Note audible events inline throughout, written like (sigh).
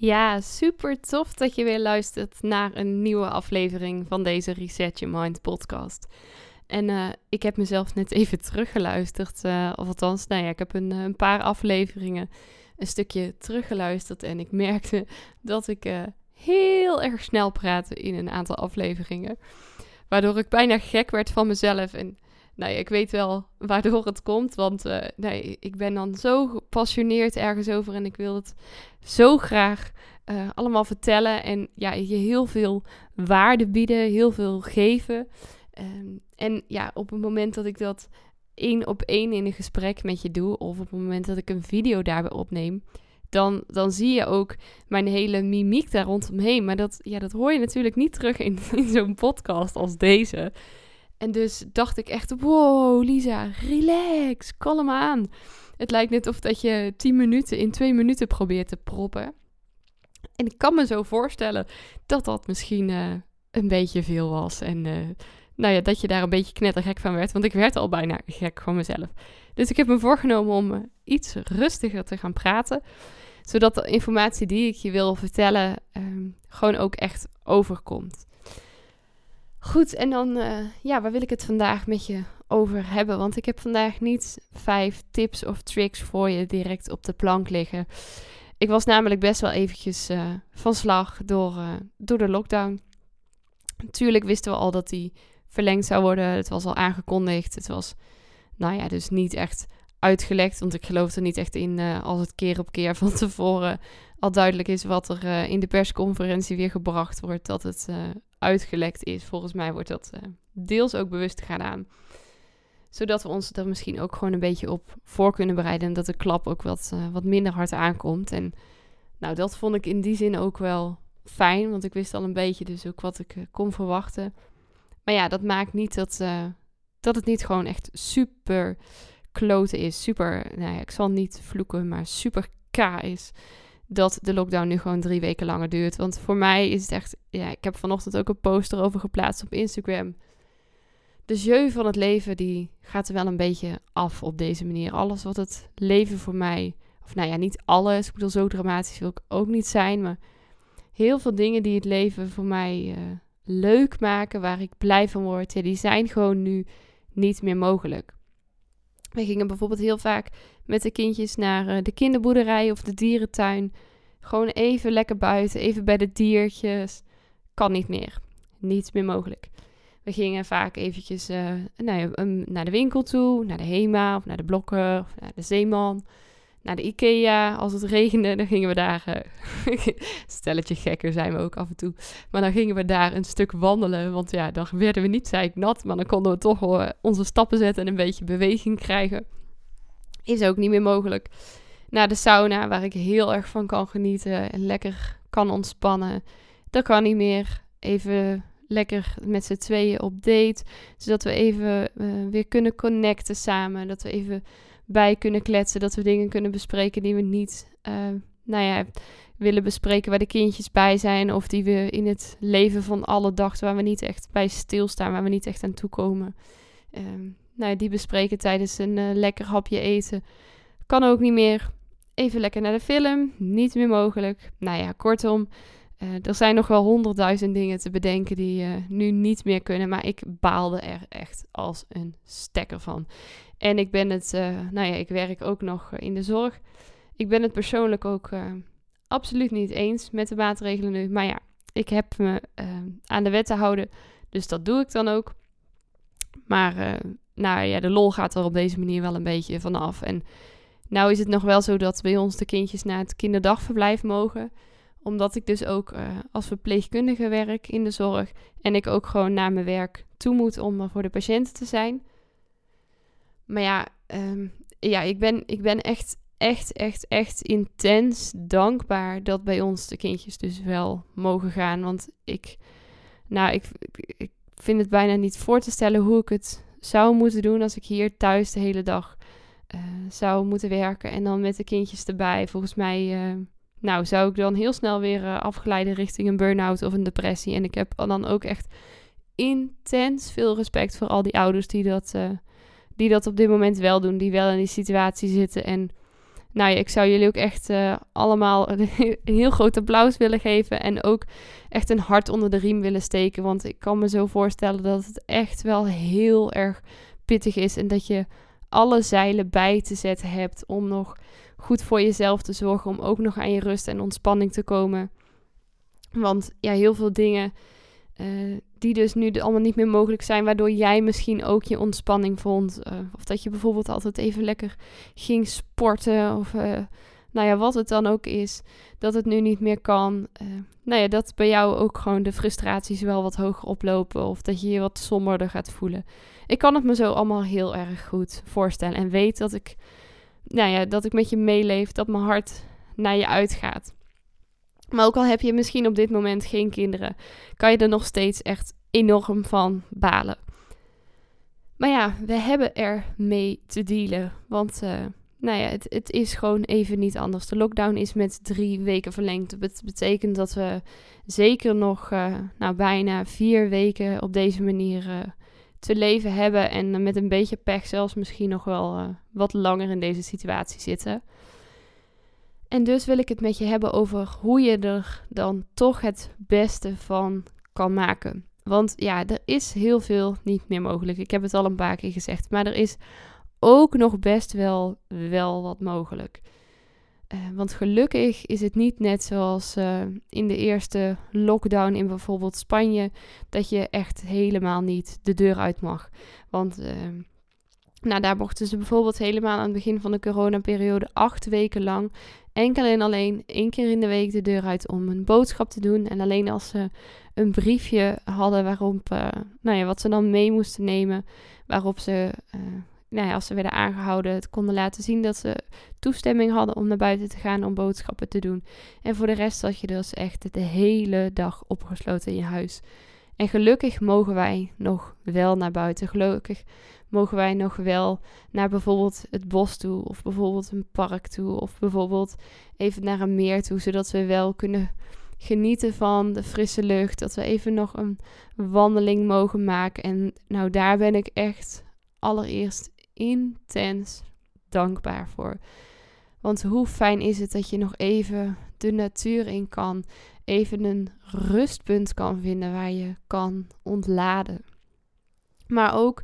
Ja, super tof dat je weer luistert naar een nieuwe aflevering van deze Reset Your Mind podcast. En uh, ik heb mezelf net even teruggeluisterd, uh, of althans, nou ja, ik heb een, een, paar afleveringen een stukje teruggeluisterd en ik merkte dat ik heel erg snel praatte in een aantal afleveringen. Waardoor ik bijna gek werd van mezelf en nou ik weet wel waardoor het komt. Want uh, nee, ik ben dan zo gepassioneerd ergens over. En ik wil het zo graag uh, allemaal vertellen. En ja, je heel veel waarde bieden, heel veel geven. Um, en ja, op het moment dat ik dat één op één in een gesprek met je doe. Of op het moment dat ik een video daarbij opneem. Dan, dan zie je ook mijn hele mimiek daar rondomheen. Maar dat, ja, dat hoor je natuurlijk niet terug in, (laughs) in zo'n podcast als deze. En dus dacht ik echt, wow, Lisa, relax, kalm aan. Het lijkt net of dat je 10 minuten in 2 minuten probeert te proppen. En ik kan me zo voorstellen dat dat misschien uh, een beetje veel was. En uh, nou ja, dat je daar een beetje knettergek van werd. Want ik werd al bijna gek van mezelf. Dus ik heb me voorgenomen om uh, iets rustiger te gaan praten. Zodat de informatie die ik je wil vertellen um, gewoon ook echt overkomt. Goed, en dan, uh, ja, waar wil ik het vandaag met je over hebben? Want ik heb vandaag niet vijf tips of tricks voor je direct op de plank liggen. Ik was namelijk best wel eventjes uh, van slag door, uh, door de lockdown. Natuurlijk wisten we al dat die verlengd zou worden. Het was al aangekondigd. Het was, nou ja, dus niet echt uitgelekt. Want ik geloof er niet echt in als het keer op keer van tevoren al duidelijk is wat er in de persconferentie weer gebracht wordt. Dat het uitgelekt is. Volgens mij wordt dat uh, deels ook bewust gedaan. Zodat we ons er misschien ook gewoon een beetje op voor kunnen bereiden. En dat de klap ook wat, uh, wat minder hard aankomt. En nou, dat vond ik in die zin ook wel fijn. Want ik wist al een beetje dus ook wat ik uh, kon verwachten. Maar ja, dat maakt niet dat, dat het niet gewoon echt super kloten is. Super, nou ja, ik zal niet vloeken, maar super K is dat de lockdown nu gewoon drie weken langer duurt. Want voor mij is het echt. Ja, ik heb vanochtend ook een poster over geplaatst op Instagram. De jeu van het leven die gaat er wel een beetje af op deze manier. Alles wat het leven voor mij. Of nou ja, niet alles. Ik bedoel, zo dramatisch wil ik ook niet zijn. Maar heel veel dingen die het leven voor mij uh, leuk maken, waar ik blij van word, ja, die zijn gewoon nu niet meer mogelijk. We gingen bijvoorbeeld heel vaak met de kindjes naar uh, de kinderboerderij of de dierentuin. Gewoon even lekker buiten, even bij de diertjes. Kan niet meer. Niets meer mogelijk. We gingen vaak eventjes uh, nou um, naar de winkel toe, naar de HEMA of naar de Blokken of naar de Zeeman. Naar de IKEA. Als het regende, dan gingen we daar. Uh, (laughs) stelletje gekker zijn we ook af en toe. Maar dan gingen we daar een stuk wandelen. Want ja, dan werden we niet nat, maar dan konden we toch wel onze stappen zetten en een beetje beweging krijgen. Is ook niet meer mogelijk. Naar de sauna, waar ik heel erg van kan genieten en lekker kan ontspannen. Dat kan niet meer. Even lekker met z'n tweeën op date. Zodat we even uh, weer kunnen connecten samen. Dat we even bij kunnen kletsen. Dat we dingen kunnen bespreken die we niet, uh, nou ja, willen bespreken waar de kindjes bij zijn. Of die we in het leven van alle dag, waar we niet echt bij stilstaan, waar we niet echt aan toe komen. Um, nou, die bespreken tijdens een uh, lekker hapje eten. Kan ook niet meer. Even lekker naar de film. Niet meer mogelijk. Nou ja, kortom. Uh, er zijn nog wel honderdduizend dingen te bedenken die uh, nu niet meer kunnen. Maar ik baalde er echt als een stekker van. En ik ben het, nou ja, ik werk ook nog in de zorg. Ik ben het persoonlijk ook absoluut niet eens met de maatregelen nu. Maar ja, ik heb me aan de wet te houden. Dus dat doe ik dan ook. Maar nou ja, de lol gaat er op deze manier wel een beetje vanaf. En nou is het nog wel zo dat bij ons de kindjes naar het kinderdagverblijf mogen. Omdat ik dus ook uh, als verpleegkundige werk in de zorg. En ik ook gewoon naar mijn werk toe moet om voor de patiënten te zijn. Maar ja, um, ja ik, ben, ik ben echt, echt, echt, echt intens dankbaar dat bij ons de kindjes dus wel mogen gaan. Want ik, nou, ik, ik vind het bijna niet voor te stellen hoe ik het zou moeten doen als ik hier thuis de hele dag uh, zou moeten werken. En dan met de kindjes erbij. Volgens mij, uh, nou, zou ik dan heel snel weer uh, afglijden richting een burn-out of een depressie. En ik heb dan ook echt intens veel respect voor al die ouders die dat, die dat op dit moment wel doen. Die wel in die situatie zitten. En nou ja, ik zou jullie ook echt allemaal (laughs) een, heel groot applaus willen geven. En ook echt een hart onder de riem willen steken. Want ik kan me zo voorstellen dat het echt wel heel erg pittig is. En dat je alle zeilen bij te zetten hebt om nog goed voor jezelf te zorgen, om ook nog aan je rust en ontspanning te komen. Want ja, heel veel dingen uh, die dus nu allemaal niet meer mogelijk zijn, waardoor jij misschien ook je ontspanning vond. Uh, of dat je bijvoorbeeld altijd even lekker ging sporten of uh, nou ja, wat het dan ook is, dat het nu niet meer kan. nou ja, dat bij jou ook gewoon de frustraties wel wat hoger oplopen of dat je je wat somberder gaat voelen ik kan het me zo allemaal heel erg goed voorstellen. En weet dat ik, nou ja, dat ik met je meeleef, dat mijn hart naar je uitgaat. Maar ook al heb je misschien op dit moment geen kinderen, kan je er nog steeds echt enorm van balen. Maar ja, we hebben er mee te dealen. Want uh, nou ja, het, het, is gewoon even niet anders. De lockdown is met drie weken verlengd. Dat betekent dat we zeker nog uh, nou, bijna vier weken op deze manier uh, te leven hebben en met een beetje pech zelfs misschien nog wel uh, wat langer in deze situatie zitten. En dus wil ik het met je hebben over hoe je er dan toch het beste van kan maken. Want ja, er is heel veel niet meer mogelijk. Ik heb het al een paar keer gezegd, maar er is ook nog best wel, wel wat mogelijk. Uh, want gelukkig is het niet net zoals uh, in de eerste lockdown in bijvoorbeeld Spanje, dat je echt helemaal niet de deur uit mag. Want uh, nou, daar mochten ze bijvoorbeeld helemaal aan het begin van de coronaperiode acht weken lang enkel en alleen één keer in de week de deur uit om een boodschap te doen. En alleen als ze een briefje hadden waarop, nou ja, wat ze dan mee moesten nemen, waarop ze nou ja, als ze werden aangehouden, het konden laten zien dat ze toestemming hadden om naar buiten te gaan om boodschappen te doen. En voor de rest zat je dus echt de hele dag opgesloten in je huis. En gelukkig mogen wij nog wel naar buiten. Gelukkig mogen wij nog wel naar bijvoorbeeld het bos toe, of bijvoorbeeld een park toe, of bijvoorbeeld even naar een meer toe, zodat we wel kunnen genieten van de frisse lucht. Dat we even nog een wandeling mogen maken. En nou, daar ben ik echt allereerst intens dankbaar voor. Want hoe fijn is het dat je nog even de natuur in kan, even een rustpunt kan vinden waar je kan ontladen. Maar ook,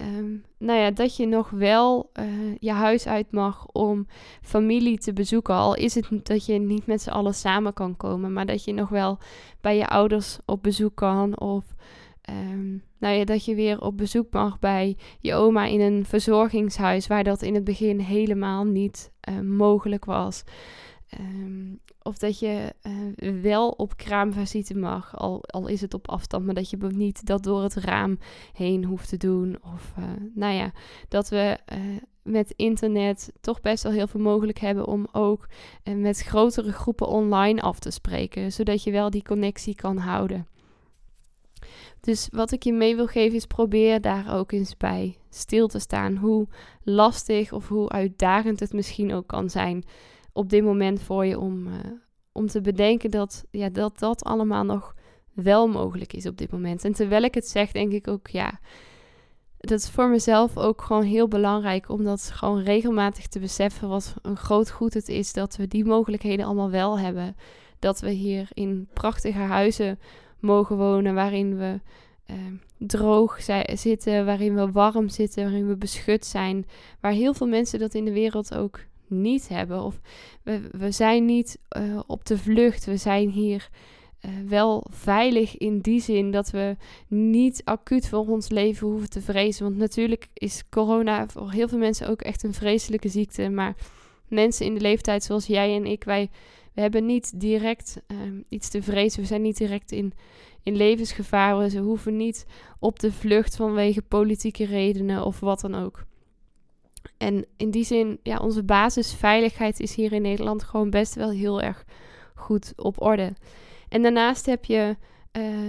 um, nou ja, dat je nog wel uh, je huis uit mag om familie te bezoeken. Al is het dat je niet met z'n allen samen kan komen, maar dat je nog wel bij je ouders op bezoek kan of Um, nou ja, dat je weer op bezoek mag bij je oma in een verzorgingshuis, waar dat in het begin helemaal niet uh, mogelijk was. Um, of dat je uh, wel op kraamvisite mag, al, al is het op afstand, maar dat je niet dat door het raam heen hoeft te doen. Of uh, nou ja, dat we met internet toch best wel heel veel mogelijk hebben om ook met grotere groepen online af te spreken, zodat je wel die connectie kan houden. Dus wat ik je mee wil geven is probeer daar ook eens bij stil te staan. Hoe lastig of hoe uitdagend het misschien ook kan zijn op dit moment voor je om, uh, om te bedenken dat, ja, dat dat allemaal nog wel mogelijk is op dit moment. En terwijl ik het zeg, denk ik ook, ja, dat is voor mezelf ook gewoon heel belangrijk om dat gewoon regelmatig te beseffen wat een groot goed het is dat we die mogelijkheden allemaal wel hebben. Dat we hier in prachtige huizen mogen wonen, waarin we uh, droog zitten, waarin we warm zitten, waarin we beschut zijn. Waar heel veel mensen dat in de wereld ook niet hebben. Of we, we zijn niet uh, op de vlucht, we zijn hier uh, wel veilig in die zin dat we niet acuut voor ons leven hoeven te vrezen. Want natuurlijk is corona voor heel veel mensen ook echt een vreselijke ziekte. Maar mensen in de leeftijd zoals jij en ik, wij we hebben niet direct um, iets te vrezen. We zijn niet direct in, in levensgevaar. Ze hoeven niet op de vlucht vanwege politieke redenen of wat dan ook. En in die zin, ja, onze basisveiligheid is hier in Nederland gewoon best wel heel erg goed op orde. En daarnaast heb je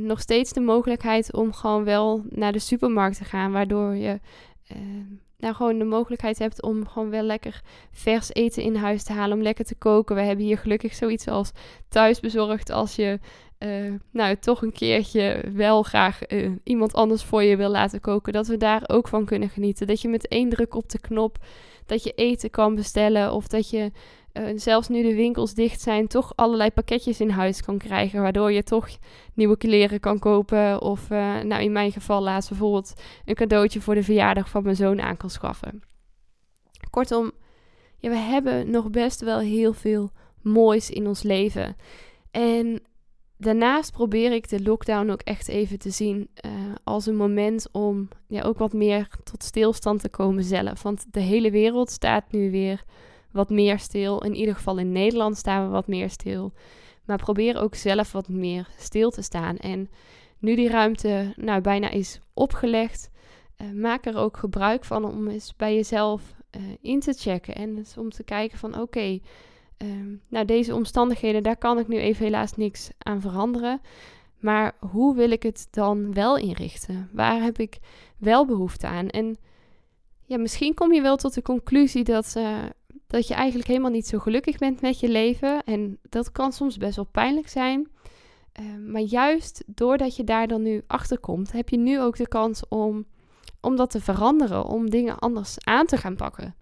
nog steeds de mogelijkheid om gewoon wel naar de supermarkt te gaan, waardoor je nou gewoon de mogelijkheid hebt om gewoon wel lekker vers eten in huis te halen, om lekker te koken. We hebben hier gelukkig zoiets als thuisbezorgd als je uh, nou toch een keertje wel graag uh, iemand anders voor je wil laten koken, dat we daar ook van kunnen genieten. Dat je met één druk op de knop dat je eten kan bestellen of dat je uh, zelfs nu de winkels dicht zijn, toch allerlei pakketjes in huis kan krijgen. Waardoor je toch nieuwe kleren kan kopen. Of uh, nou in mijn geval laatst bijvoorbeeld een cadeautje voor de verjaardag van mijn zoon aan kan schaffen. Kortom, ja, we hebben nog best wel heel veel moois in ons leven. En daarnaast probeer ik de lockdown ook echt even te zien uh, als een moment om ja, ook wat meer tot stilstand te komen zelf. Want de hele wereld staat nu weer wat meer stil. In ieder geval in Nederland staan we wat meer stil. Maar probeer ook zelf wat meer stil te staan. En nu die ruimte nou bijna is opgelegd, uh, maak er ook gebruik van om eens bij jezelf uh, in te checken. En om te kijken van oké, uh, nou deze omstandigheden, daar kan ik nu even helaas niks aan veranderen. Maar hoe wil ik het dan wel inrichten? Waar heb ik wel behoefte aan? En ja, misschien kom je wel tot de conclusie dat uh, dat je eigenlijk helemaal niet zo gelukkig bent met je leven. En dat kan soms best wel pijnlijk zijn. Uh, maar juist doordat je daar dan nu achter komt, heb je nu ook de kans om, om dat te veranderen, om dingen anders aan te gaan pakken.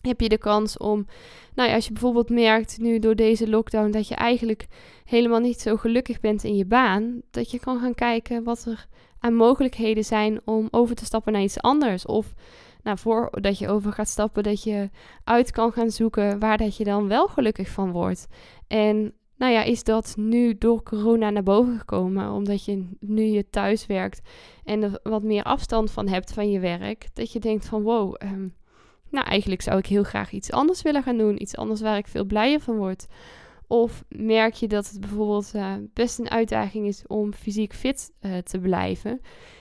Heb je de kans om, nou ja, als je bijvoorbeeld merkt nu door deze lockdown dat je eigenlijk helemaal niet zo gelukkig bent in je baan, dat je kan gaan kijken wat er aan mogelijkheden zijn om over te stappen naar iets anders. Of nou, voordat je over gaat stappen, dat je uit kan gaan zoeken waar dat je dan wel gelukkig van wordt. En nou ja, is dat nu door corona naar boven gekomen, omdat je nu je thuis werkt en er wat meer afstand van hebt van je werk, dat je denkt van wow, ehm, nou eigenlijk zou ik heel graag iets anders willen gaan doen, iets anders waar ik veel blijer van word. Of merk je dat het bijvoorbeeld uh, best een uitdaging is om fysiek fit uh, te blijven.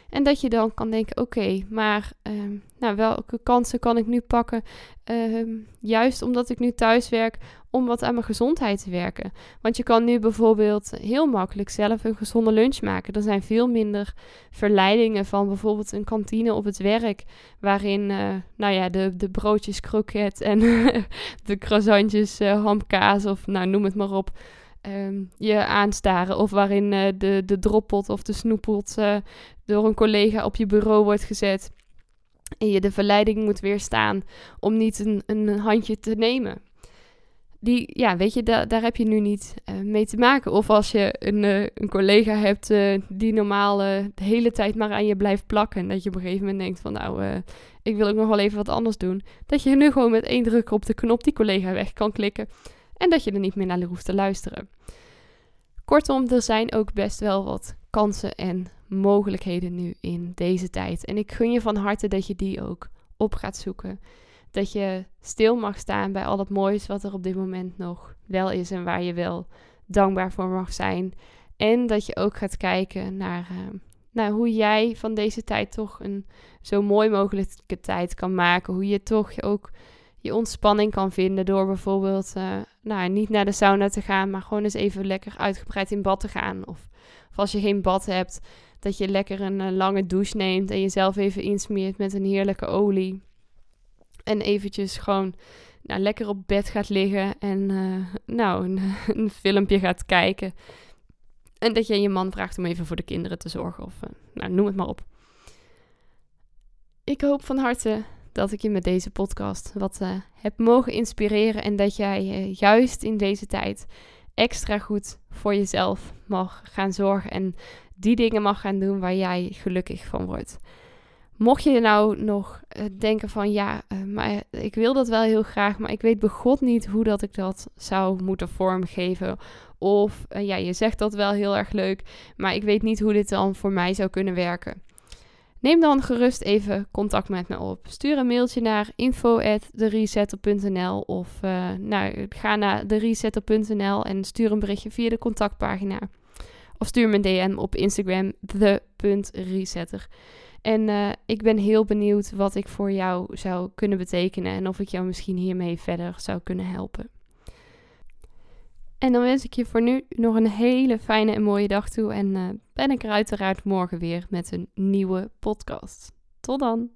En dat je dan kan denken: oké, maar ehm, nou, welke kansen kan ik nu pakken? Ehm, juist omdat ik nu thuis werk, om wat aan mijn gezondheid te werken. Want je kan nu bijvoorbeeld heel makkelijk zelf een gezonde lunch maken. Er zijn veel minder verleidingen van bijvoorbeeld een kantine op het werk, waarin uh, nou ja, de, de broodjes kroket en (laughs) de croissantjes uh, hamkaas of nou, noem het maar op um, je aanstaren. Of waarin uh, de, de droppot of de snoeppot uh, door een collega op je bureau wordt gezet. En je de verleiding moet weerstaan om niet een, een handje te nemen. Die, ja, weet je, da daar heb je nu niet uh, mee te maken. Of als je een, een collega hebt die normaal de hele tijd maar aan je blijft plakken. En dat je op een gegeven moment denkt van nou, ik wil ook nog wel even wat anders doen. Dat je nu gewoon met één druk op de knop die collega weg kan klikken en dat je er niet meer naar hoeft te luisteren. Kortom, er zijn ook best wel wat kansen en mogelijkheden nu in deze tijd. En ik gun je van harte dat je die ook op gaat zoeken. Dat je stil mag staan bij al het moois wat er op dit moment nog wel is en waar je wel dankbaar voor mag zijn. En dat je ook gaat kijken naar, uh, naar hoe jij van deze tijd toch een zo mooi mogelijke tijd kan maken. Hoe je toch ook je ontspanning kan vinden door bijvoorbeeld uh, nou, niet naar de sauna te gaan, maar gewoon eens even lekker uitgebreid in bad te gaan. Of, of als je geen bad hebt, dat je lekker een uh, lange douche neemt en jezelf even insmeert met een heerlijke olie. En eventjes gewoon nou, lekker op bed gaat liggen en uh, nou, een, (laughs) een, filmpje gaat kijken. En dat je je man vraagt om even voor de kinderen te zorgen of nou, noem het maar op. Ik hoop van harte dat ik je met deze podcast wat uh, heb mogen inspireren en dat jij uh, juist in deze tijd extra goed voor jezelf mag gaan zorgen en die dingen mag gaan doen waar jij gelukkig van wordt. Mocht je nou nog uh, denken van ja, maar ik wil dat wel heel graag, maar ik weet begot niet hoe dat ik dat zou moeten vormgeven. Of ja, je zegt dat wel heel erg leuk, maar ik weet niet hoe dit dan voor mij zou kunnen werken. Neem dan gerust even contact met me op. Stuur een mailtje naar info@theresetter.nl of uh, nou, ga naar theresetter.nl en stuur een berichtje via de contactpagina. Of stuur me een DM op Instagram, the.resetter. En uh, ik ben heel benieuwd wat ik voor jou zou kunnen betekenen en of ik jou misschien hiermee verder zou kunnen helpen. En dan wens ik je voor nu nog een hele fijne en mooie dag toe. En uh, ben ik er uiteraard morgen weer met een nieuwe podcast. Tot dan.